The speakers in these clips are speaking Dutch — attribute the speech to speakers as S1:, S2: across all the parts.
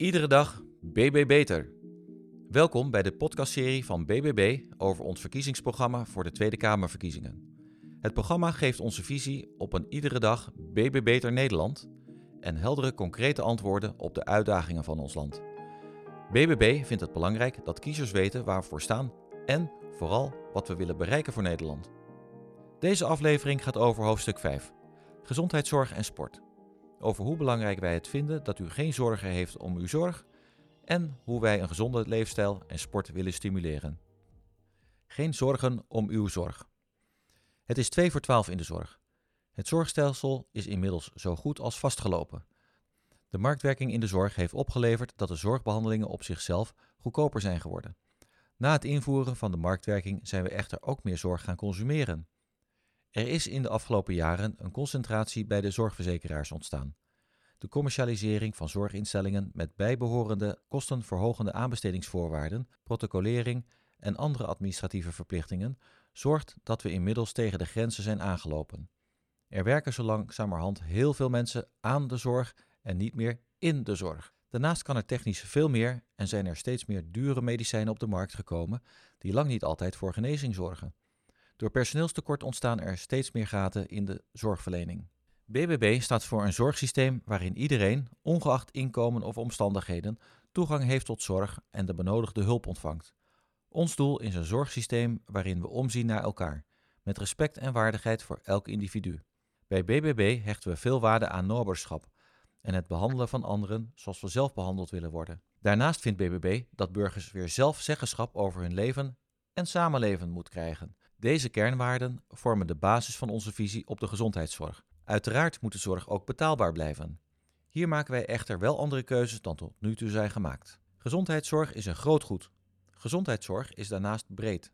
S1: Iedere dag BB Beter. Welkom bij de podcastserie van BBB over ons verkiezingsprogramma voor de Tweede Kamerverkiezingen. Het programma geeft onze visie op een iedere dag BB Beter Nederland en heldere concrete antwoorden op de uitdagingen van ons land. BBB vindt het belangrijk dat kiezers weten waar we voor staan en vooral wat we willen bereiken voor Nederland. Deze aflevering gaat over hoofdstuk 5: gezondheidszorg en sport over hoe belangrijk wij het vinden dat u geen zorgen heeft om uw zorg en hoe wij een gezonde leefstijl en sport willen stimuleren. Geen zorgen om uw zorg. Het is 2 voor 12 in de zorg. Het zorgstelsel is inmiddels zo goed als vastgelopen. De marktwerking in de zorg heeft opgeleverd dat de zorgbehandelingen op zichzelf goedkoper zijn geworden. Na het invoeren van de marktwerking zijn we echter ook meer zorg gaan consumeren. Er is in de afgelopen jaren een concentratie bij de zorgverzekeraars ontstaan. De commercialisering van zorginstellingen met bijbehorende kostenverhogende aanbestedingsvoorwaarden, protocolering en andere administratieve verplichtingen zorgt dat we inmiddels tegen de grenzen zijn aangelopen. Er werken zo langzamerhand heel veel mensen aan de zorg en niet meer in de zorg. Daarnaast kan er technisch veel meer en zijn er steeds meer dure medicijnen op de markt gekomen die lang niet altijd voor genezing zorgen. Door personeelstekort ontstaan er steeds meer gaten in de zorgverlening. BBB staat voor een zorgsysteem waarin iedereen, ongeacht inkomen of omstandigheden, toegang heeft tot zorg en de benodigde hulp ontvangt. Ons doel is een zorgsysteem waarin we omzien naar elkaar, met respect en waardigheid voor elk individu. Bij BBB hechten we veel waarde aan noberschap en het behandelen van anderen zoals we zelf behandeld willen worden. Daarnaast vindt BBB dat burgers weer zelf zeggenschap over hun leven en samenleven moet krijgen. Deze kernwaarden vormen de basis van onze visie op de gezondheidszorg. Uiteraard moet de zorg ook betaalbaar blijven. Hier maken wij echter wel andere keuzes dan tot nu toe zijn gemaakt. Gezondheidszorg is een groot goed. Gezondheidszorg is daarnaast breed.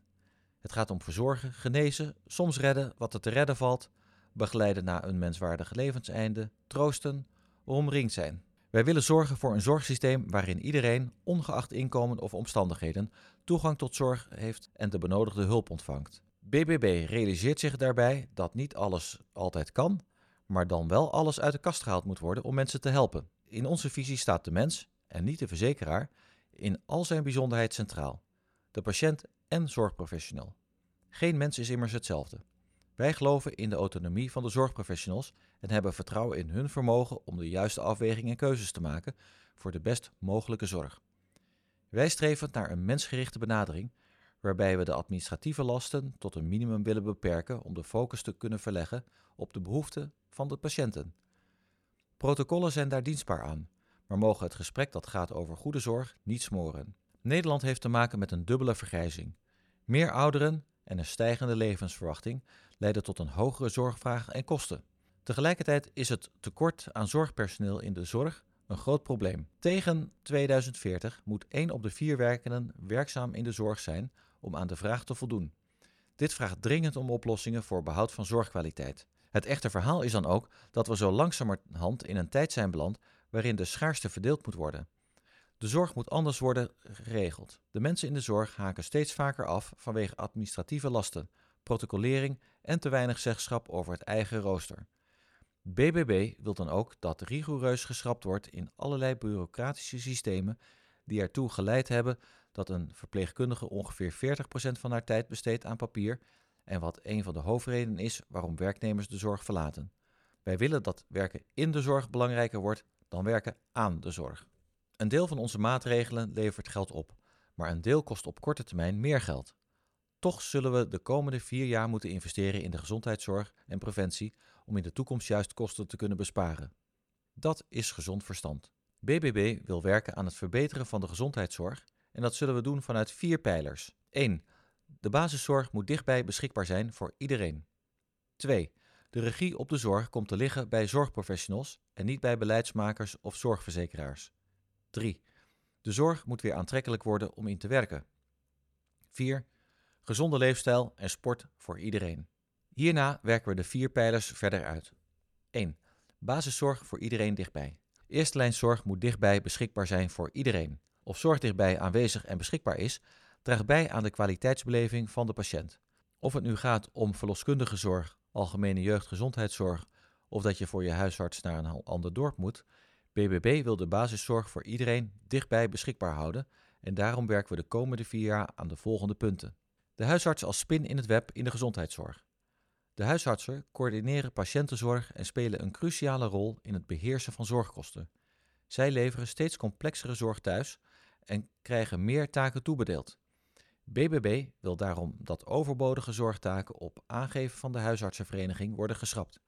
S1: Het gaat om verzorgen, genezen, soms redden wat er te redden valt, begeleiden naar een menswaardig levenseinde, troosten, omringd zijn. Wij willen zorgen voor een zorgsysteem waarin iedereen, ongeacht inkomen of omstandigheden, toegang tot zorg heeft en de benodigde hulp ontvangt. BBB realiseert zich daarbij dat niet alles altijd kan, maar dan wel alles uit de kast gehaald moet worden om mensen te helpen. In onze visie staat de mens, en niet de verzekeraar, in al zijn bijzonderheid centraal. De patiënt en zorgprofessional. Geen mens is immers hetzelfde. Wij geloven in de autonomie van de zorgprofessionals en hebben vertrouwen in hun vermogen om de juiste afwegingen en keuzes te maken voor de best mogelijke zorg. Wij streven naar een mensgerichte benadering waarbij we de administratieve lasten tot een minimum willen beperken om de focus te kunnen verleggen op de behoeften van de patiënten. Protocollen zijn daar dienstbaar aan, maar mogen het gesprek dat gaat over goede zorg niet smoren. Nederland heeft te maken met een dubbele vergrijzing. Meer ouderen en een stijgende levensverwachting leiden tot een hogere zorgvraag en kosten. Tegelijkertijd is het tekort aan zorgpersoneel in de zorg een groot probleem. Tegen 2040 moet 1 op de 4 werkenden werkzaam in de zorg zijn om aan de vraag te voldoen. Dit vraagt dringend om oplossingen voor behoud van zorgkwaliteit. Het echte verhaal is dan ook dat we zo langzamerhand in een tijd zijn beland waarin de schaarste verdeeld moet worden. De zorg moet anders worden geregeld. De mensen in de zorg haken steeds vaker af vanwege administratieve lasten, protocolering en te weinig zeggenschap over het eigen rooster. BBB wil dan ook dat rigoureus geschrapt wordt in allerlei bureaucratische systemen die ertoe geleid hebben dat een verpleegkundige ongeveer 40% van haar tijd besteedt aan papier en wat een van de hoofdredenen is waarom werknemers de zorg verlaten. Wij willen dat werken in de zorg belangrijker wordt dan werken aan de zorg. Een deel van onze maatregelen levert geld op, maar een deel kost op korte termijn meer geld. Toch zullen we de komende vier jaar moeten investeren in de gezondheidszorg en preventie om in de toekomst juist kosten te kunnen besparen. Dat is gezond verstand. BBB wil werken aan het verbeteren van de gezondheidszorg en dat zullen we doen vanuit vier pijlers. 1. De basiszorg moet dichtbij beschikbaar zijn voor iedereen. 2. De regie op de zorg komt te liggen bij zorgprofessionals en niet bij beleidsmakers of zorgverzekeraars. 3. De zorg moet weer aantrekkelijk worden om in te werken. 4. Gezonde leefstijl en sport voor iedereen. Hierna werken we de vier pijlers verder uit. 1. Basiszorg voor iedereen dichtbij. Eerste lijnszorg moet dichtbij beschikbaar zijn voor iedereen. Of zorg dichtbij aanwezig en beschikbaar is, draagt bij aan de kwaliteitsbeleving van de patiënt. Of het nu gaat om verloskundige zorg, algemene jeugdgezondheidszorg of dat je voor je huisarts naar een ander dorp moet, BBB wil de basiszorg voor iedereen dichtbij beschikbaar houden en daarom werken we de komende vier jaar aan de volgende punten. De huisarts als spin in het web in de gezondheidszorg. De huisartsen coördineren patiëntenzorg en spelen een cruciale rol in het beheersen van zorgkosten. Zij leveren steeds complexere zorg thuis en krijgen meer taken toebedeeld. BBB wil daarom dat overbodige zorgtaken op aangeven van de huisartsenvereniging worden geschrapt.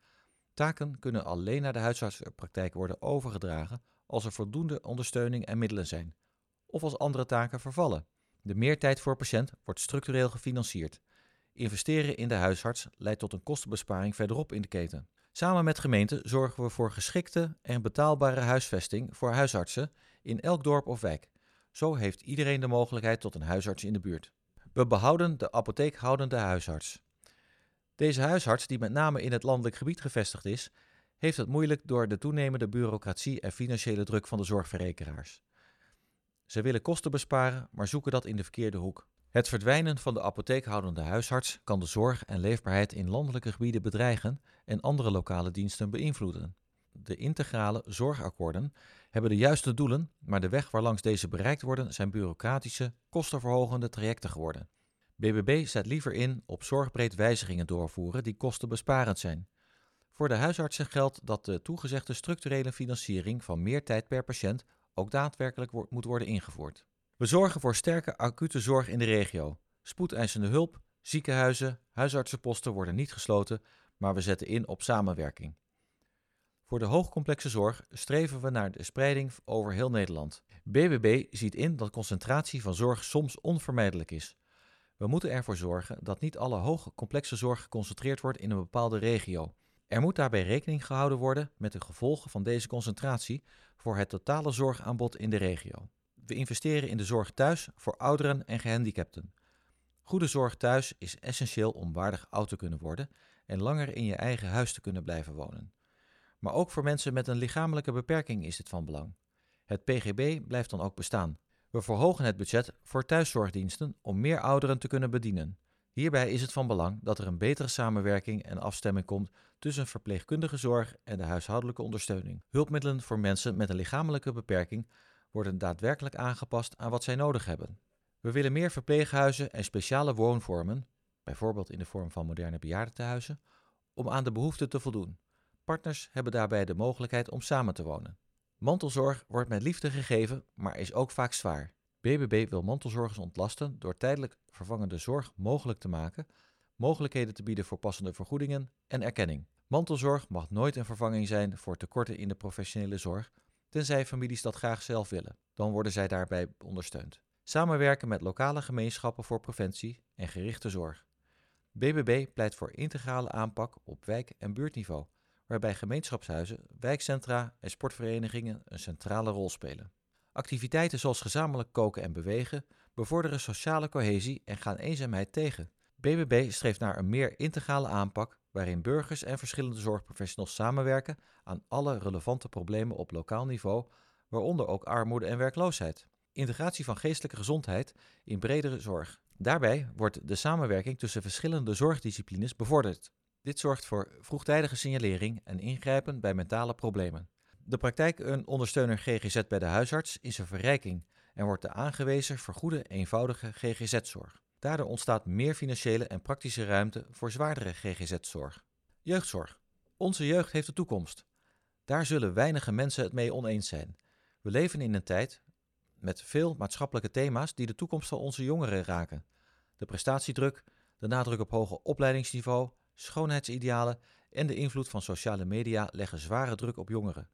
S1: Taken kunnen alleen naar de huisartsenpraktijk worden overgedragen als er voldoende ondersteuning en middelen zijn, of als andere taken vervallen. De meertijd voor patiënt wordt structureel gefinancierd. Investeren in de huisarts leidt tot een kostenbesparing verderop in de keten. Samen met gemeenten zorgen we voor geschikte en betaalbare huisvesting voor huisartsen in elk dorp of wijk. Zo heeft iedereen de mogelijkheid tot een huisarts in de buurt. We behouden de apotheekhoudende huisarts. Deze huisarts, die met name in het landelijk gebied gevestigd is, heeft het moeilijk door de toenemende bureaucratie en financiële druk van de zorgverzekeraars. Ze willen kosten besparen, maar zoeken dat in de verkeerde hoek. Het verdwijnen van de apotheekhoudende huisarts kan de zorg en leefbaarheid in landelijke gebieden bedreigen en andere lokale diensten beïnvloeden. De integrale zorgakkoorden hebben de juiste doelen, maar de weg waarlangs deze bereikt worden zijn bureaucratische, kostenverhogende trajecten geworden. BBB zet liever in op zorgbreed wijzigingen doorvoeren die kostenbesparend zijn. Voor de huisartsen geldt dat de toegezegde structurele financiering van meer tijd per patiënt ook daadwerkelijk moet worden ingevoerd. We zorgen voor sterke acute zorg in de regio. Spoedeisende hulp, ziekenhuizen, huisartsenposten worden niet gesloten, maar we zetten in op samenwerking. Voor de hoogcomplexe zorg streven we naar de spreiding over heel Nederland. BBB ziet in dat concentratie van zorg soms onvermijdelijk is. We moeten ervoor zorgen dat niet alle hoogcomplexe zorg geconcentreerd wordt in een bepaalde regio. Er moet daarbij rekening gehouden worden met de gevolgen van deze concentratie voor het totale zorgaanbod in de regio. We investeren in de zorg thuis voor ouderen en gehandicapten. Goede zorg thuis is essentieel om waardig oud te kunnen worden en langer in je eigen huis te kunnen blijven wonen. Maar ook voor mensen met een lichamelijke beperking is dit van belang. Het PGB blijft dan ook bestaan. We verhogen het budget voor thuiszorgdiensten om meer ouderen te kunnen bedienen. Hierbij is het van belang dat er een betere samenwerking en afstemming komt tussen verpleegkundige zorg en de huishoudelijke ondersteuning. Hulpmiddelen voor mensen met een lichamelijke beperking worden daadwerkelijk aangepast aan wat zij nodig hebben. We willen meer verpleeghuizen en speciale woonvormen, bijvoorbeeld in de vorm van moderne bejaardentehuizen, om aan de behoeften te voldoen. Partners hebben daarbij de mogelijkheid om samen te wonen. Mantelzorg wordt met liefde gegeven, maar is ook vaak zwaar. BBB wil mantelzorgers ontlasten door tijdelijk vervangende zorg mogelijk te maken, mogelijkheden te bieden voor passende vergoedingen en erkenning. Mantelzorg mag nooit een vervanging zijn voor tekorten in de professionele zorg, tenzij families dat graag zelf willen. Dan worden zij daarbij ondersteund. Samenwerken met lokale gemeenschappen voor preventie en gerichte zorg. BBB pleit voor integrale aanpak op wijk- en buurtniveau, waarbij gemeenschapshuizen, wijkcentra en sportverenigingen een centrale rol spelen. Activiteiten zoals gezamenlijk koken en bewegen bevorderen sociale cohesie en gaan eenzaamheid tegen. BBB streeft naar een meer integrale aanpak waarin burgers en verschillende zorgprofessionals samenwerken aan alle relevante problemen op lokaal niveau, waaronder ook armoede en werkloosheid. Integratie van geestelijke gezondheid in bredere zorg. Daarbij wordt de samenwerking tussen verschillende zorgdisciplines bevorderd. Dit zorgt voor vroegtijdige signalering en ingrijpen bij mentale problemen. De praktijk een ondersteuner GGZ bij de huisarts is een verrijking en wordt de aangewezen vergoede eenvoudige GGZ-zorg. Daardoor ontstaat meer financiële en praktische ruimte voor zwaardere GGZ-zorg. Jeugdzorg. Onze jeugd heeft de toekomst. Daar zullen weinige mensen het mee oneens zijn. We leven in een tijd met veel maatschappelijke thema's die de toekomst van onze jongeren raken. De prestatiedruk, de nadruk op hoger opleidingsniveau, schoonheidsidealen en de invloed van sociale media leggen zware druk op jongeren.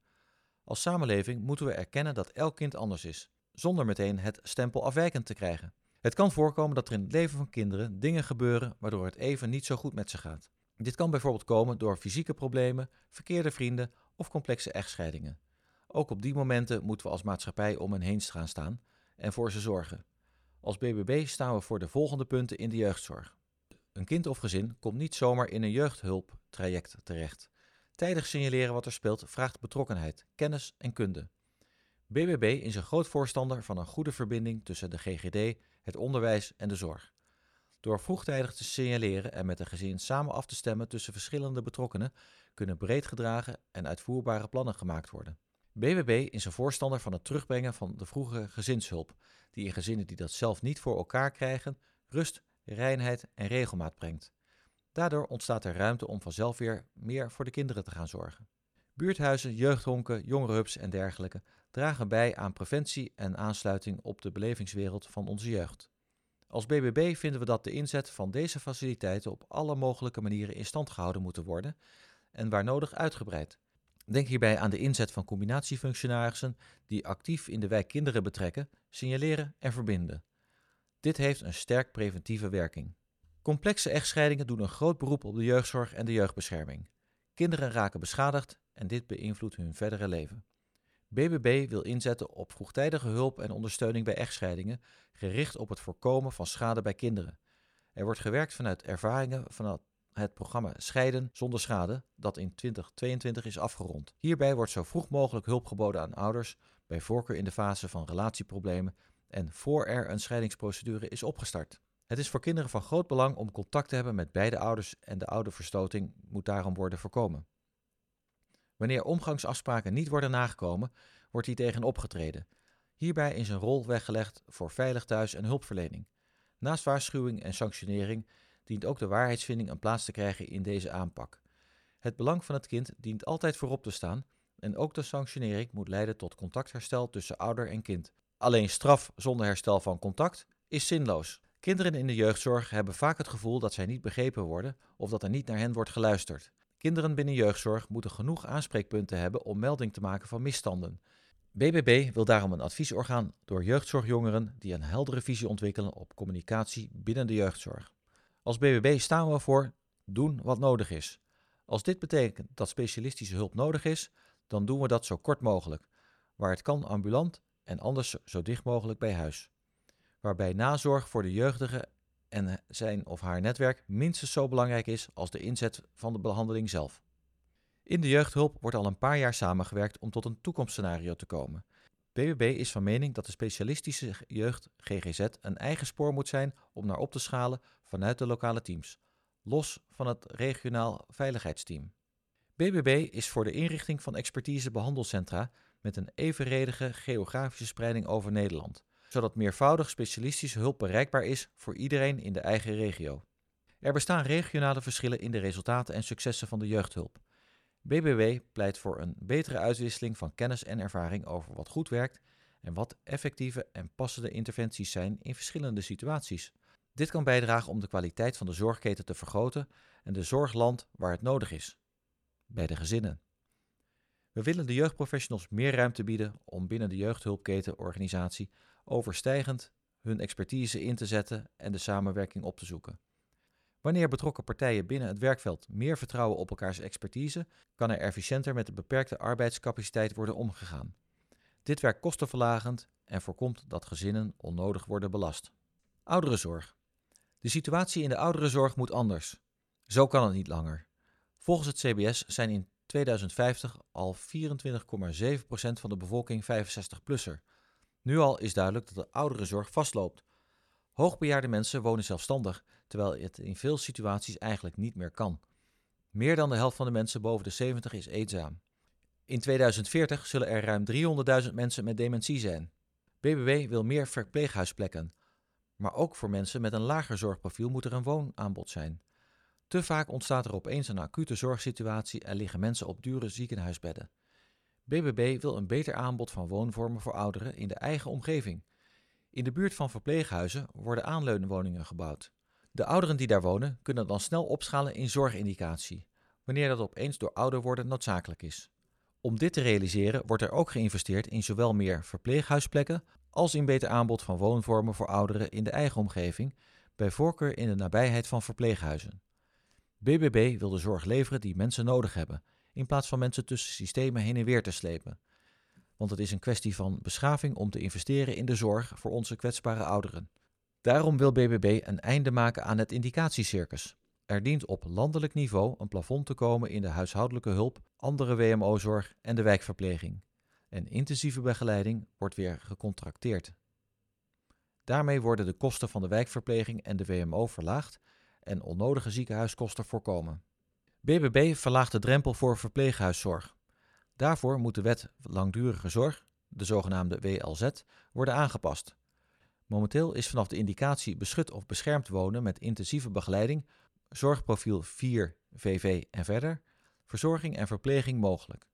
S1: Als samenleving moeten we erkennen dat elk kind anders is, zonder meteen het stempel afwijkend te krijgen. Het kan voorkomen dat er in het leven van kinderen dingen gebeuren waardoor het even niet zo goed met ze gaat. Dit kan bijvoorbeeld komen door fysieke problemen, verkeerde vrienden of complexe echtscheidingen. Ook op die momenten moeten we als maatschappij om hen heen gaan staan en voor ze zorgen. Als BBB staan we voor de volgende punten in de jeugdzorg. Een kind of gezin komt niet zomaar in een jeugdhulptraject terecht. Tijdig signaleren wat er speelt vraagt betrokkenheid, kennis en kunde. BBB is een groot voorstander van een goede verbinding tussen de GGD, het onderwijs en de zorg. Door vroegtijdig te signaleren en met een gezin samen af te stemmen tussen verschillende betrokkenen, kunnen breed gedragen en uitvoerbare plannen gemaakt worden. BBB is een voorstander van het terugbrengen van de vroegere gezinshulp, die in gezinnen die dat zelf niet voor elkaar krijgen, rust, reinheid en regelmaat brengt. Daardoor ontstaat er ruimte om vanzelf weer meer voor de kinderen te gaan zorgen. Buurthuizen, jeugdhonken, jongerenhubs en dergelijke dragen bij aan preventie en aansluiting op de belevingswereld van onze jeugd. Als BBB vinden we dat de inzet van deze faciliteiten op alle mogelijke manieren in stand gehouden moeten worden en waar nodig uitgebreid. Denk hierbij aan de inzet van combinatiefunctionarissen die actief in de wijk kinderen betrekken, signaleren en verbinden. Dit heeft een sterk preventieve werking. Complexe echtscheidingen doen een groot beroep op de jeugdzorg en de jeugdbescherming. Kinderen raken beschadigd en dit beïnvloedt hun verdere leven. BBB wil inzetten op vroegtijdige hulp en ondersteuning bij echtscheidingen, gericht op het voorkomen van schade bij kinderen. Er wordt gewerkt vanuit ervaringen van het programma Scheiden zonder schade, dat in 2022 is afgerond. Hierbij wordt zo vroeg mogelijk hulp geboden aan ouders, bij voorkeur in de fase van relatieproblemen en voor er een scheidingsprocedure is opgestart. Het is voor kinderen van groot belang om contact te hebben met beide ouders en de ouderverstoting moet daarom worden voorkomen. Wanneer omgangsafspraken niet worden nagekomen, wordt hier tegen opgetreden. Hierbij is een rol weggelegd voor veilig thuis en hulpverlening. Naast waarschuwing en sanctionering dient ook de waarheidsvinding een plaats te krijgen in deze aanpak. Het belang van het kind dient altijd voorop te staan en ook de sanctionering moet leiden tot contactherstel tussen ouder en kind. Alleen straf zonder herstel van contact is zinloos. Kinderen in de jeugdzorg hebben vaak het gevoel dat zij niet begrepen worden of dat er niet naar hen wordt geluisterd. Kinderen binnen jeugdzorg moeten genoeg aanspreekpunten hebben om melding te maken van misstanden. BBB wil daarom een adviesorgaan door jeugdzorgjongeren die een heldere visie ontwikkelen op communicatie binnen de jeugdzorg. Als BBB staan we voor doen wat nodig is. Als dit betekent dat specialistische hulp nodig is, dan doen we dat zo kort mogelijk, waar het kan ambulant en anders zo dicht mogelijk bij huis. Waarbij nazorg voor de jeugdige en zijn of haar netwerk minstens zo belangrijk is als de inzet van de behandeling zelf. In de jeugdhulp wordt al een paar jaar samengewerkt om tot een toekomstscenario te komen. BBB is van mening dat de specialistische jeugd GGZ een eigen spoor moet zijn om naar op te schalen vanuit de lokale teams, los van het regionaal veiligheidsteam. BBB is voor de inrichting van expertise behandelcentra met een evenredige geografische spreiding over Nederland zodat meervoudig specialistische hulp bereikbaar is voor iedereen in de eigen regio. Er bestaan regionale verschillen in de resultaten en successen van de jeugdhulp. BBW pleit voor een betere uitwisseling van kennis en ervaring over wat goed werkt en wat effectieve en passende interventies zijn in verschillende situaties. Dit kan bijdragen om de kwaliteit van de zorgketen te vergroten en de zorgland waar het nodig is, bij de gezinnen. We willen de jeugdprofessionals meer ruimte bieden om binnen de jeugdhulpketenorganisatie overstijgend hun expertise in te zetten en de samenwerking op te zoeken. Wanneer betrokken partijen binnen het werkveld meer vertrouwen op elkaars expertise, kan er efficiënter met de beperkte arbeidscapaciteit worden omgegaan. Dit werkt kostenverlagend en voorkomt dat gezinnen onnodig worden belast. Ouderenzorg. De situatie in de ouderenzorg moet anders. Zo kan het niet langer. Volgens het CBS zijn in 2050 al 24,7% van de bevolking 65-plusser. Nu al is duidelijk dat de ouderenzorg vastloopt. Hoogbejaarde mensen wonen zelfstandig, terwijl het in veel situaties eigenlijk niet meer kan. Meer dan de helft van de mensen boven de 70 is eenzaam. In 2040 zullen er ruim 300.000 mensen met dementie zijn. BBW wil meer verpleeghuisplekken. Maar ook voor mensen met een lager zorgprofiel moet er een woonaanbod zijn. Te vaak ontstaat er opeens een acute zorgsituatie en liggen mensen op dure ziekenhuisbedden. BBB wil een beter aanbod van woonvormen voor ouderen in de eigen omgeving. In de buurt van verpleeghuizen worden aanleunwoningen gebouwd. De ouderen die daar wonen kunnen dan snel opschalen in zorgindicatie, wanneer dat opeens door ouder worden noodzakelijk is. Om dit te realiseren wordt er ook geïnvesteerd in zowel meer verpleeghuisplekken als in beter aanbod van woonvormen voor ouderen in de eigen omgeving, bij voorkeur in de nabijheid van verpleeghuizen. BBB wil de zorg leveren die mensen nodig hebben in plaats van mensen tussen systemen heen en weer te slepen. Want het is een kwestie van beschaving om te investeren in de zorg voor onze kwetsbare ouderen. Daarom wil BBB een einde maken aan het indicatiecircus. Er dient op landelijk niveau een plafond te komen in de huishoudelijke hulp, andere WMO-zorg en de wijkverpleging. En intensieve begeleiding wordt weer gecontracteerd. Daarmee worden de kosten van de wijkverpleging en de WMO verlaagd en onnodige ziekenhuiskosten voorkomen. BBB verlaagt de drempel voor verpleeghuiszorg. Daarvoor moet de wet langdurige zorg, de zogenaamde WLZ, worden aangepast. Momenteel is vanaf de indicatie beschut of beschermd wonen met intensieve begeleiding, zorgprofiel 4 VV en verder, verzorging en verpleging mogelijk.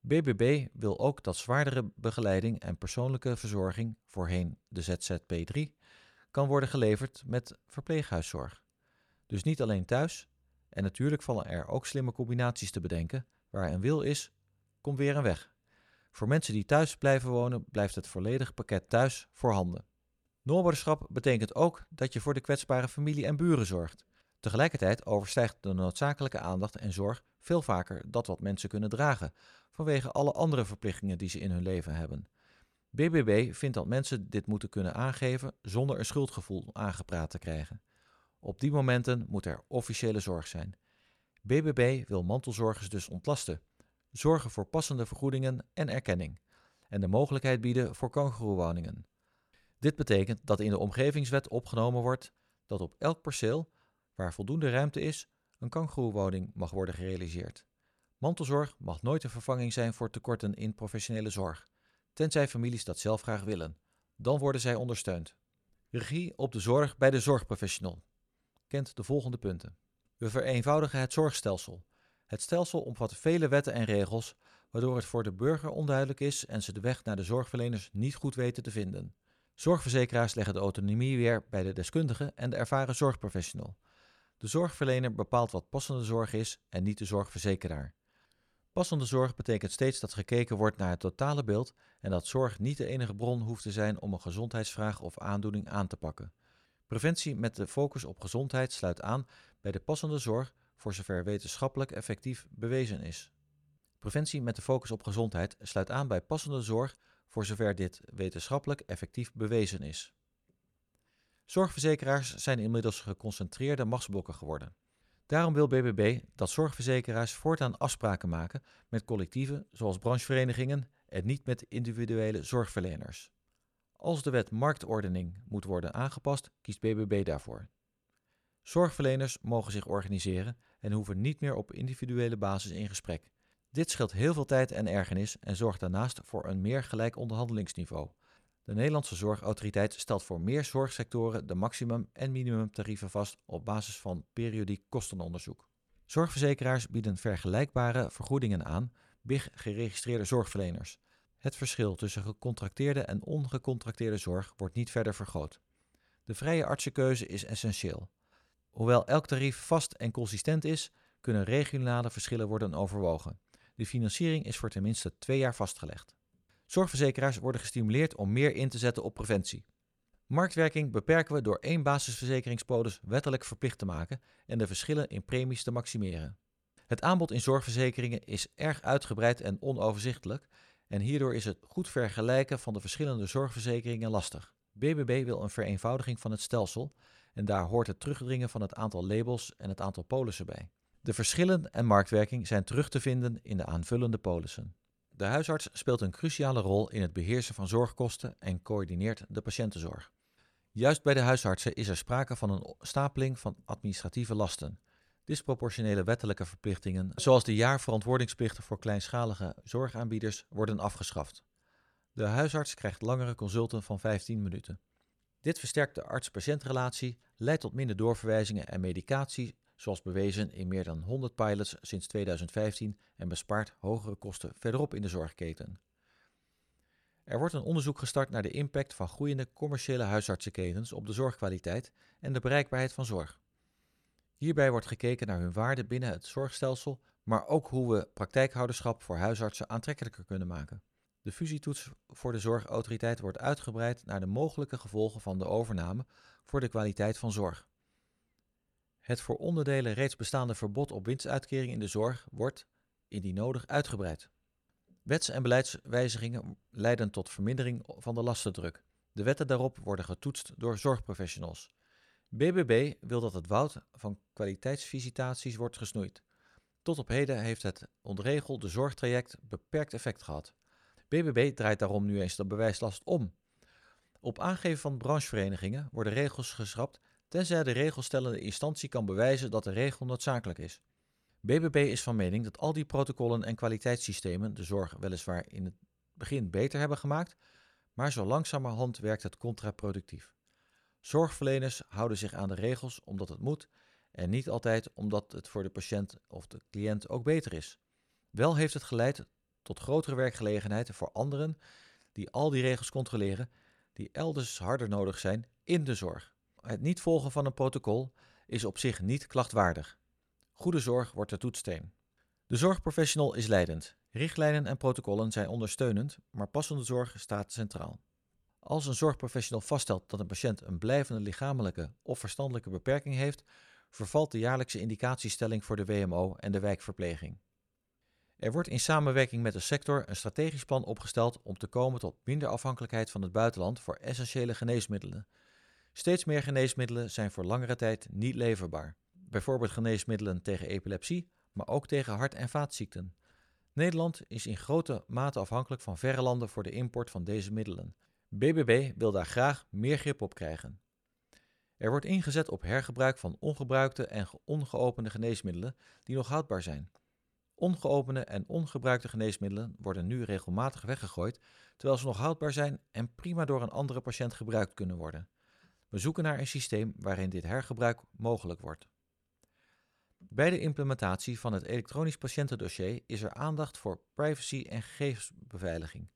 S1: BBB wil ook dat zwaardere begeleiding en persoonlijke verzorging, voorheen de ZZP3, kan worden geleverd met verpleeghuiszorg. Dus niet alleen thuis, en natuurlijk vallen er ook slimme combinaties te bedenken. Waar een wil is, komt weer een weg. Voor mensen die thuis blijven wonen, blijft het volledige pakket thuis voorhanden. Noorberderschap betekent ook dat je voor de kwetsbare familie en buren zorgt. Tegelijkertijd overstijgt de noodzakelijke aandacht en zorg veel vaker dat wat mensen kunnen dragen, vanwege alle andere verplichtingen die ze in hun leven hebben. BBB vindt dat mensen dit moeten kunnen aangeven zonder een schuldgevoel aangepraat te krijgen. Op die momenten moet er officiële zorg zijn. BBB wil mantelzorgers dus ontlasten, zorgen voor passende vergoedingen en erkenning en de mogelijkheid bieden voor kangoeroewoningen. Dit betekent dat in de omgevingswet opgenomen wordt dat op elk perceel, waar voldoende ruimte is, een kangoeroewoning mag worden gerealiseerd. Mantelzorg mag nooit een vervanging zijn voor tekorten in professionele zorg, tenzij families dat zelf graag willen. Dan worden zij ondersteund. Regie op de zorg bij de zorgprofessional kent de volgende punten. We vereenvoudigen het zorgstelsel. Het stelsel omvat vele wetten en regels, waardoor het voor de burger onduidelijk is en ze de weg naar de zorgverleners niet goed weten te vinden. Zorgverzekeraars leggen de autonomie weer bij de deskundige en de ervaren zorgprofessional. De zorgverlener bepaalt wat passende zorg is en niet de zorgverzekeraar. Passende zorg betekent steeds dat gekeken wordt naar het totale beeld en dat zorg niet de enige bron hoeft te zijn om een gezondheidsvraag of aandoening aan te pakken. Preventie met de focus op gezondheid sluit aan bij de passende zorg voor zover wetenschappelijk effectief bewezen is. Preventie met de focus op gezondheid sluit aan bij passende zorg voor zover dit wetenschappelijk effectief bewezen is. Zorgverzekeraars zijn inmiddels geconcentreerde machtsblokken geworden. Daarom wil BBB dat zorgverzekeraars voortaan afspraken maken met collectieven zoals brancheverenigingen en niet met individuele zorgverleners. Als de wet marktordening moet worden aangepast, kiest BBB daarvoor. Zorgverleners mogen zich organiseren en hoeven niet meer op individuele basis in gesprek. Dit scheelt heel veel tijd en ergernis en zorgt daarnaast voor een meer gelijk onderhandelingsniveau. De Nederlandse Zorgautoriteit stelt voor meer zorgsectoren de maximum- en minimumtarieven vast op basis van periodiek kostenonderzoek. Zorgverzekeraars bieden vergelijkbare vergoedingen aan, BIG geregistreerde zorgverleners. Het verschil tussen gecontracteerde en ongecontracteerde zorg wordt niet verder vergroot. De vrije artsenkeuze is essentieel. Hoewel elk tarief vast en consistent is, kunnen regionale verschillen worden overwogen. De financiering is voor tenminste twee jaar vastgelegd. Zorgverzekeraars worden gestimuleerd om meer in te zetten op preventie. Marktwerking beperken we door één basisverzekeringspolis wettelijk verplicht te maken en de verschillen in premies te maximeren. Het aanbod in zorgverzekeringen is erg uitgebreid en onoverzichtelijk en hierdoor is het goed vergelijken van de verschillende zorgverzekeringen lastig. BBB wil een vereenvoudiging van het stelsel en daar hoort het terugdringen van het aantal labels en het aantal polissen bij. De verschillen en marktwerking zijn terug te vinden in de aanvullende polissen. De huisarts speelt een cruciale rol in het beheersen van zorgkosten en coördineert de patiëntenzorg. Juist bij de huisartsen is er sprake van een stapeling van administratieve lasten. Disproportionele wettelijke verplichtingen, zoals de jaarverantwoordingsplichten voor kleinschalige zorgaanbieders, worden afgeschaft. De huisarts krijgt langere consulten van 15 minuten. Dit versterkt de arts-patiëntrelatie, leidt tot minder doorverwijzingen en medicatie, zoals bewezen in meer dan 100 pilots sinds 2015 en bespaart hogere kosten verderop in de zorgketen. Er wordt een onderzoek gestart naar de impact van groeiende commerciële huisartsenketens op de zorgkwaliteit en de bereikbaarheid van zorg. Hierbij wordt gekeken naar hun waarde binnen het zorgstelsel, maar ook hoe we praktijkhouderschap voor huisartsen aantrekkelijker kunnen maken. De fusietoets voor de zorgautoriteit wordt uitgebreid naar de mogelijke gevolgen van de overname voor de kwaliteit van zorg. Het voor onderdelen reeds bestaande verbod op winstuitkering in de zorg wordt, indien nodig, uitgebreid. Wets- en beleidswijzigingen leiden tot vermindering van de lastendruk. De wetten daarop worden getoetst door zorgprofessionals. BBB wil dat het woud van kwaliteitsvisitaties wordt gesnoeid. Tot op heden heeft het ontregelde zorgtraject beperkt effect gehad. BBB draait daarom nu eens de bewijslast om. Op aangeven van brancheverenigingen worden regels geschrapt tenzij de regelstellende instantie kan bewijzen dat de regel noodzakelijk is. BBB is van mening dat al die protocollen en kwaliteitssystemen de zorg weliswaar in het begin beter hebben gemaakt, maar zo langzamerhand werkt het contraproductief. Zorgverleners houden zich aan de regels omdat het moet en niet altijd omdat het voor de patiënt of de cliënt ook beter is. Wel heeft het geleid tot grotere werkgelegenheid voor anderen die al die regels controleren, die elders harder nodig zijn in de zorg. Het niet volgen van een protocol is op zich niet klachtwaardig. Goede zorg wordt de toetssteen. De zorgprofessional is leidend. Richtlijnen en protocollen zijn ondersteunend, maar passende zorg staat centraal. Als een zorgprofessional vaststelt dat een patiënt een blijvende lichamelijke of verstandelijke beperking heeft, vervalt de jaarlijkse indicatiestelling voor de WMO en de wijkverpleging. Er wordt in samenwerking met de sector een strategisch plan opgesteld om te komen tot minder afhankelijkheid van het buitenland voor essentiële geneesmiddelen. Steeds meer geneesmiddelen zijn voor langere tijd niet leverbaar. Bijvoorbeeld geneesmiddelen tegen epilepsie, maar ook tegen hart- en vaatziekten. Nederland is in grote mate afhankelijk van verre landen voor de import van deze middelen. BBB wil daar graag meer grip op krijgen. Er wordt ingezet op hergebruik van ongebruikte en ongeopende geneesmiddelen die nog houdbaar zijn. Ongeopende en ongebruikte geneesmiddelen worden nu regelmatig weggegooid, terwijl ze nog houdbaar zijn en prima door een andere patiënt gebruikt kunnen worden. We zoeken naar een systeem waarin dit hergebruik mogelijk wordt. Bij de implementatie van het elektronisch patiëntendossier is er aandacht voor privacy en gegevensbeveiliging.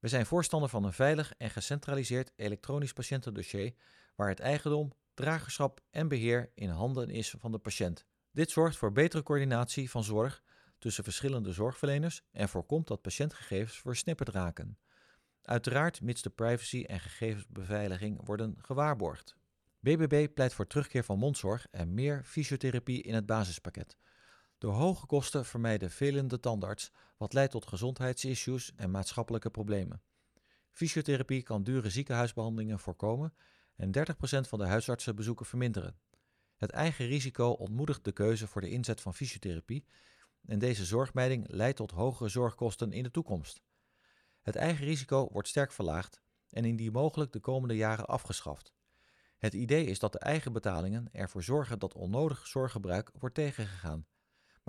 S1: We zijn voorstander van een veilig en gecentraliseerd elektronisch patiëntendossier waar het eigendom, dragerschap en beheer in handen is van de patiënt. Dit zorgt voor betere coördinatie van zorg tussen verschillende zorgverleners en voorkomt dat patiëntgegevens versnipperd raken. Uiteraard mits de privacy en gegevensbeveiliging worden gewaarborgd. BBB pleit voor terugkeer van mondzorg en meer fysiotherapie in het basispakket. Door hoge kosten vermijden velen de tandarts, wat leidt tot gezondheidsissues en maatschappelijke problemen. Fysiotherapie kan dure ziekenhuisbehandelingen voorkomen en 30% van de huisartsenbezoeken verminderen. Het eigen risico ontmoedigt de keuze voor de inzet van fysiotherapie en deze zorgmijding leidt tot hogere zorgkosten in de toekomst. Het eigen risico wordt sterk verlaagd en indien mogelijk de komende jaren afgeschaft. Het idee is dat de eigen betalingen ervoor zorgen dat onnodig zorggebruik wordt tegengegaan.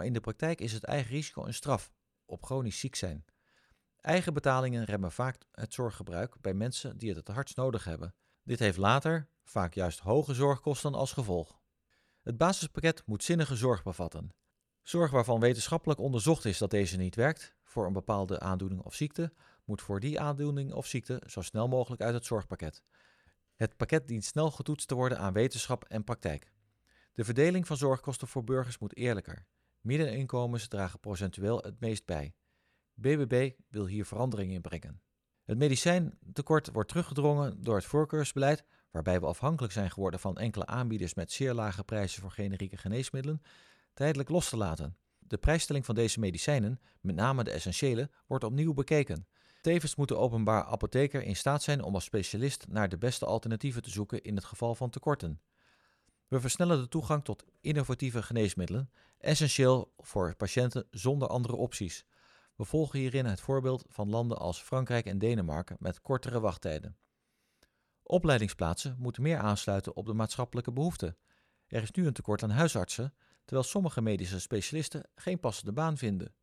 S1: Maar in de praktijk is het eigen risico een straf op chronisch ziek zijn. Eigen betalingen remmen vaak het zorggebruik bij mensen die het het hardst nodig hebben. Dit heeft later vaak juist hoge zorgkosten als gevolg. Het basispakket moet zinnige zorg bevatten. Zorg waarvan wetenschappelijk onderzocht is dat deze niet werkt voor een bepaalde aandoening of ziekte, moet voor die aandoening of ziekte zo snel mogelijk uit het zorgpakket. Het pakket dient snel getoetst te worden aan wetenschap en praktijk. De verdeling van zorgkosten voor burgers moet eerlijker. Middeninkomens dragen procentueel het meest bij. BBB wil hier verandering in brengen. Het medicijntekort wordt teruggedrongen door het voorkeursbeleid, waarbij we afhankelijk zijn geworden van enkele aanbieders met zeer lage prijzen voor generieke geneesmiddelen, tijdelijk los te laten. De prijsstelling van deze medicijnen, met name de essentiële, wordt opnieuw bekeken. Tevens moet de openbaar apotheker in staat zijn om als specialist naar de beste alternatieven te zoeken in het geval van tekorten. We versnellen de toegang tot innovatieve geneesmiddelen, essentieel voor patiënten zonder andere opties. We volgen hierin het voorbeeld van landen als Frankrijk en Denemarken met kortere wachttijden. Opleidingsplaatsen moeten meer aansluiten op de maatschappelijke behoeften. Er is nu een tekort aan huisartsen, terwijl sommige medische specialisten geen passende baan vinden.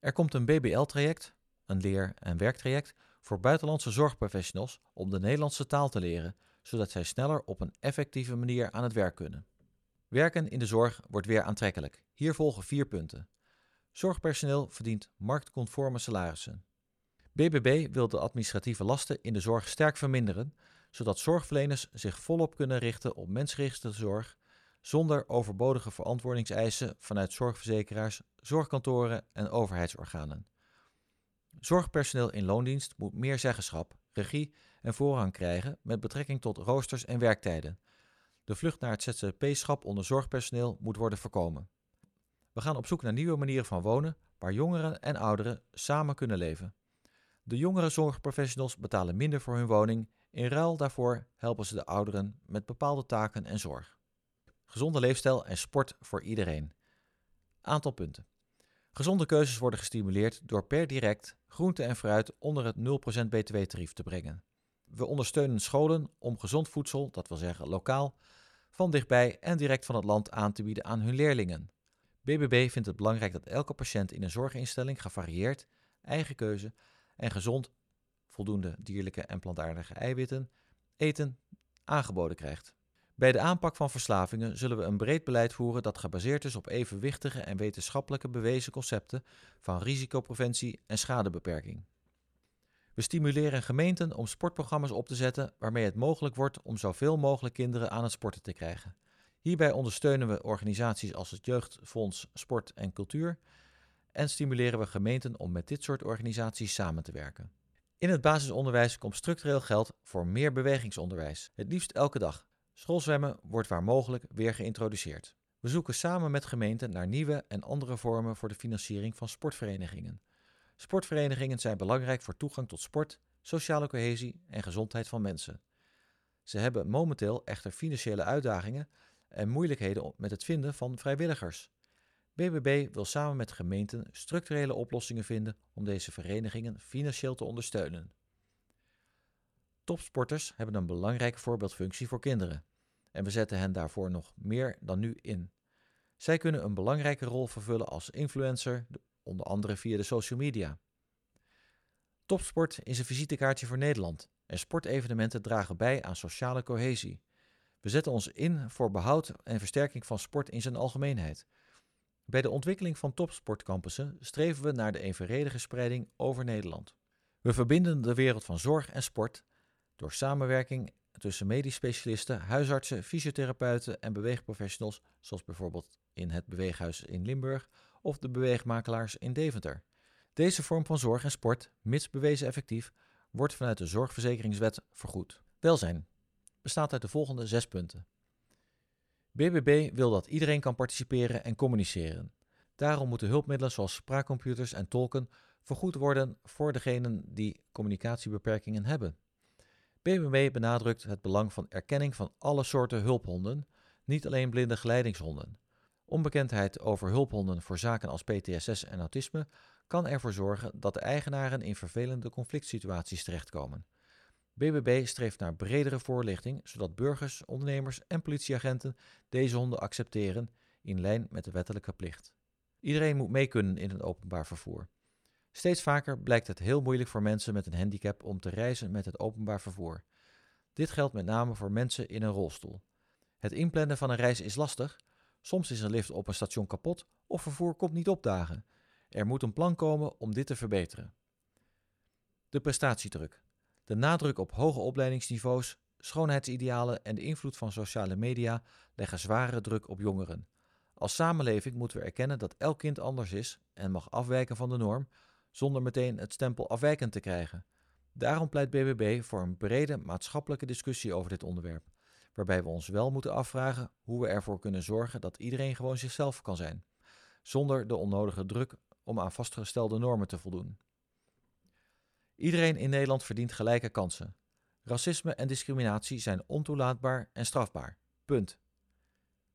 S1: Er komt een BBL-traject, een leer- en werktraject, voor buitenlandse zorgprofessionals om de Nederlandse taal te leren, zodat zij sneller op een effectieve manier aan het werk kunnen. Werken in de zorg wordt weer aantrekkelijk. Hier volgen vier punten. Zorgpersoneel verdient marktconforme salarissen. BBB wil de administratieve lasten in de zorg sterk verminderen, zodat zorgverleners zich volop kunnen richten op mensgerichte zorg zonder overbodige verantwoordingseisen vanuit zorgverzekeraars, zorgkantoren en overheidsorganen. Zorgpersoneel in loondienst moet meer zeggenschap, regie en voorrang krijgen met betrekking tot roosters en werktijden. De vlucht naar het ZZP-schap onder zorgpersoneel moet worden voorkomen. We gaan op zoek naar nieuwe manieren van wonen waar jongeren en ouderen samen kunnen leven. De jongere zorgprofessionals betalen minder voor hun woning. In ruil daarvoor helpen ze de ouderen met bepaalde taken en zorg. Gezonde leefstijl en sport voor iedereen. Aantal punten. Gezonde keuzes worden gestimuleerd door per direct groente en fruit onder het 0% btw-tarief te brengen. We ondersteunen scholen om gezond voedsel, dat wil zeggen lokaal, van dichtbij en direct van het land aan te bieden aan hun leerlingen. BBB vindt het belangrijk dat elke patiënt in een zorginstelling gevarieerd, eigen keuze en gezond, voldoende dierlijke en plantaardige eiwitten, eten aangeboden krijgt. Bij de aanpak van verslavingen zullen we een breed beleid voeren dat gebaseerd is op evenwichtige en wetenschappelijke bewezen concepten van risicopreventie en schadebeperking. We stimuleren gemeenten om sportprogramma's op te zetten waarmee het mogelijk wordt om zoveel mogelijk kinderen aan het sporten te krijgen. Hierbij ondersteunen we organisaties als het Jeugdfonds Sport en Cultuur en stimuleren we gemeenten om met dit soort organisaties samen te werken. In het basisonderwijs komt structureel geld voor meer bewegingsonderwijs, het liefst elke dag. Schoolzwemmen wordt waar mogelijk weer geïntroduceerd. We zoeken samen met gemeenten naar nieuwe en andere vormen voor de financiering van sportverenigingen. Sportverenigingen zijn belangrijk voor toegang tot sport, sociale cohesie en gezondheid van mensen. Ze hebben momenteel echter financiële uitdagingen en moeilijkheden met het vinden van vrijwilligers. BBB wil samen met gemeenten structurele oplossingen vinden om deze verenigingen financieel te ondersteunen. Topsporters hebben een belangrijke voorbeeldfunctie voor kinderen en we zetten hen daarvoor nog meer dan nu in. Zij kunnen een belangrijke rol vervullen als influencer, onder andere via de social media. Topsport is een visitekaartje voor Nederland en sportevenementen dragen bij aan sociale cohesie. We zetten ons in voor behoud en versterking van sport in zijn algemeenheid. Bij de ontwikkeling van topsportcampussen streven we naar de evenredige spreiding over Nederland. We verbinden de wereld van zorg en sport door samenwerking tussen medisch specialisten, huisartsen, fysiotherapeuten en beweegprofessionals, zoals bijvoorbeeld in het Beweeghuis in Limburg of de beweegmakelaars in Deventer. Deze vorm van zorg en sport, mits bewezen effectief, wordt vanuit de Zorgverzekeringswet vergoed. Welzijn bestaat uit de volgende zes punten. BBB wil dat iedereen kan participeren en communiceren. Daarom moeten hulpmiddelen zoals spraakcomputers en tolken vergoed worden voor degenen die communicatiebeperkingen hebben. BBB benadrukt het belang van erkenning van alle soorten hulphonden, niet alleen blinde geleidingshonden. Onbekendheid over hulphonden voor zaken als PTSS en autisme kan ervoor zorgen dat de eigenaren in vervelende conflict situaties terechtkomen. BBB streeft naar bredere voorlichting, zodat burgers, ondernemers en politieagenten deze honden accepteren in lijn met de wettelijke plicht. Iedereen moet mee kunnen in het openbaar vervoer. Steeds vaker blijkt het heel moeilijk voor mensen met een handicap om te reizen met het openbaar vervoer. Dit geldt met name voor mensen in een rolstoel. Het inplannen van een reis is lastig. Soms is een lift op een station kapot of vervoer komt niet opdagen. Er moet een plan komen om dit te verbeteren. De prestatiedruk. De nadruk op hoge opleidingsniveaus, schoonheidsidealen en de invloed van sociale media leggen zware druk op jongeren. Als samenleving moeten we erkennen dat elk kind anders is en mag afwijken van de norm, zonder meteen het stempel afwijkend te krijgen. Daarom pleit BBB voor een brede maatschappelijke discussie over dit onderwerp, waarbij we ons wel moeten afvragen hoe we ervoor kunnen zorgen dat iedereen gewoon zichzelf kan zijn, zonder de onnodige druk om aan vastgestelde normen te voldoen. Iedereen in Nederland verdient gelijke kansen. Racisme en discriminatie zijn ontoelaatbaar en strafbaar. Punt.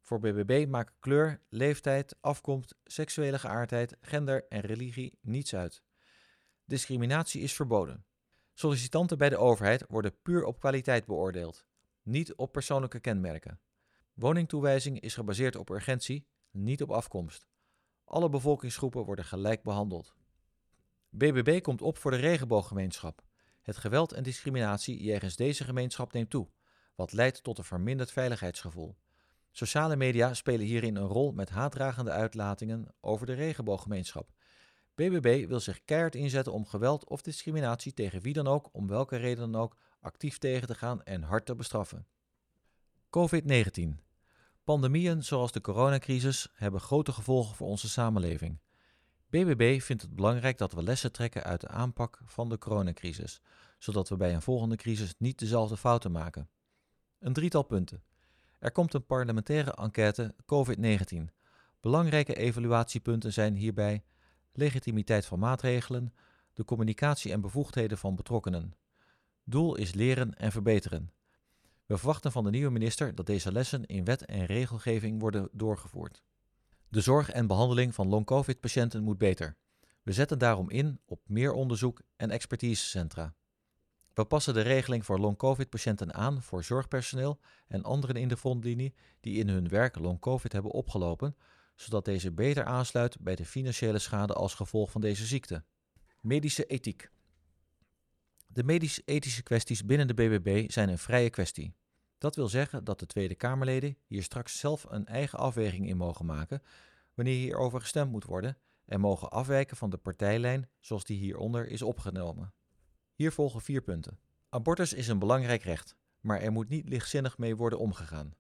S1: Voor BBB maken kleur, leeftijd, afkomst, seksuele geaardheid, gender en religie niets uit. Discriminatie is verboden. Sollicitanten bij de overheid worden puur op kwaliteit beoordeeld, niet op persoonlijke kenmerken. Woningtoewijzing is gebaseerd op urgentie, niet op afkomst. Alle bevolkingsgroepen worden gelijk behandeld. BBB komt op voor de regenbooggemeenschap. Het geweld en discriminatie jegens deze gemeenschap neemt toe, wat leidt tot een verminderd veiligheidsgevoel. Sociale media spelen hierin een rol met haatdragende uitlatingen over de regenbooggemeenschap. BBB wil zich keihard inzetten om geweld of discriminatie tegen wie dan ook, om welke reden dan ook, actief tegen te gaan en hard te bestraffen. COVID-19. Pandemieën zoals de coronacrisis hebben grote gevolgen voor onze samenleving. BBB vindt het belangrijk dat we lessen trekken uit de aanpak van de coronacrisis, zodat we bij een volgende crisis niet dezelfde fouten maken. Een drietal punten. Er komt een parlementaire enquête COVID-19. Belangrijke evaluatiepunten zijn hierbij legitimiteit van maatregelen, de communicatie en bevoegdheden van betrokkenen. Doel is leren en verbeteren. We verwachten van de nieuwe minister dat deze lessen in wet en regelgeving worden doorgevoerd. De zorg en behandeling van long-covid-patiënten moet beter. We zetten daarom in op meer onderzoek en expertisecentra. We passen de regeling voor long-covid-patiënten aan voor zorgpersoneel en anderen in de frontlinie die in hun werk long-covid hebben opgelopen, zodat deze beter aansluit bij de financiële schade als gevolg van deze ziekte. Medische ethiek. De medisch-ethische kwesties binnen de BBB zijn een vrije kwestie. Dat wil zeggen dat de Tweede Kamerleden hier straks zelf een eigen afweging in mogen maken wanneer hierover gestemd moet worden en mogen afwijken van de partijlijn zoals die hieronder is opgenomen. Hier volgen vier punten. Abortus is een belangrijk recht, maar er moet niet lichtzinnig mee worden omgegaan.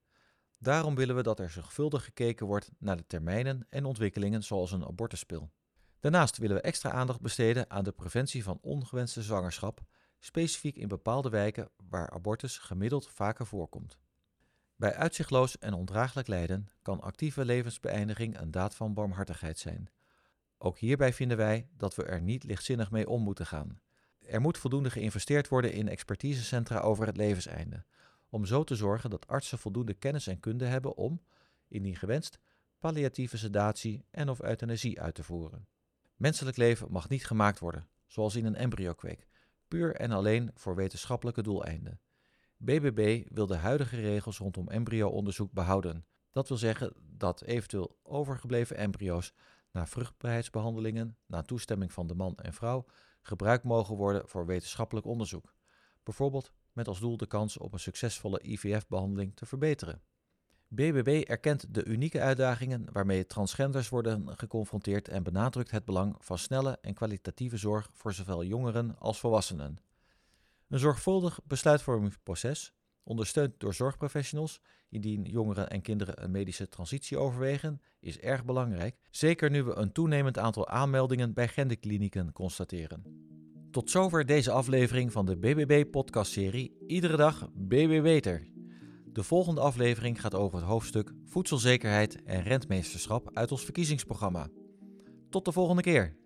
S1: Daarom willen we dat er zorgvuldig gekeken wordt naar de termijnen en ontwikkelingen zoals een abortuspil. Daarnaast willen we extra aandacht besteden aan de preventie van ongewenste zwangerschap, specifiek in bepaalde wijken waar abortus gemiddeld vaker voorkomt. Bij uitzichtloos en ondraaglijk lijden kan actieve levensbeëindiging een daad van barmhartigheid zijn. Ook hierbij vinden wij dat we er niet lichtzinnig mee om moeten gaan. Er moet voldoende geïnvesteerd worden in expertisecentra over het levenseinde, om zo te zorgen dat artsen voldoende kennis en kunde hebben om, indien gewenst, palliatieve sedatie en of euthanasie uit te voeren. Menselijk leven mag niet gemaakt worden, zoals in een embryokweek, puur en alleen voor wetenschappelijke doeleinden. BBB wil de huidige regels rondom embryo-onderzoek behouden. Dat wil zeggen dat eventueel overgebleven embryo's na vruchtbaarheidsbehandelingen, na toestemming van de man en vrouw, gebruikt mogen worden voor wetenschappelijk onderzoek. Bijvoorbeeld met als doel de kans op een succesvolle IVF-behandeling te verbeteren. BBB erkent de unieke uitdagingen waarmee transgenders worden geconfronteerd en benadrukt het belang van snelle en kwalitatieve zorg voor zowel jongeren als volwassenen. Een zorgvuldig besluitvormingsproces, ondersteund door zorgprofessionals, indien jongeren en kinderen een medische transitie overwegen, is erg belangrijk, zeker nu we een toenemend aantal aanmeldingen bij genderklinieken constateren. Tot zover deze aflevering van de BBB-podcastserie Iedere dag BB Beter. De volgende aflevering gaat over het hoofdstuk Voedselzekerheid en rentmeesterschap uit ons verkiezingsprogramma. Tot de volgende keer.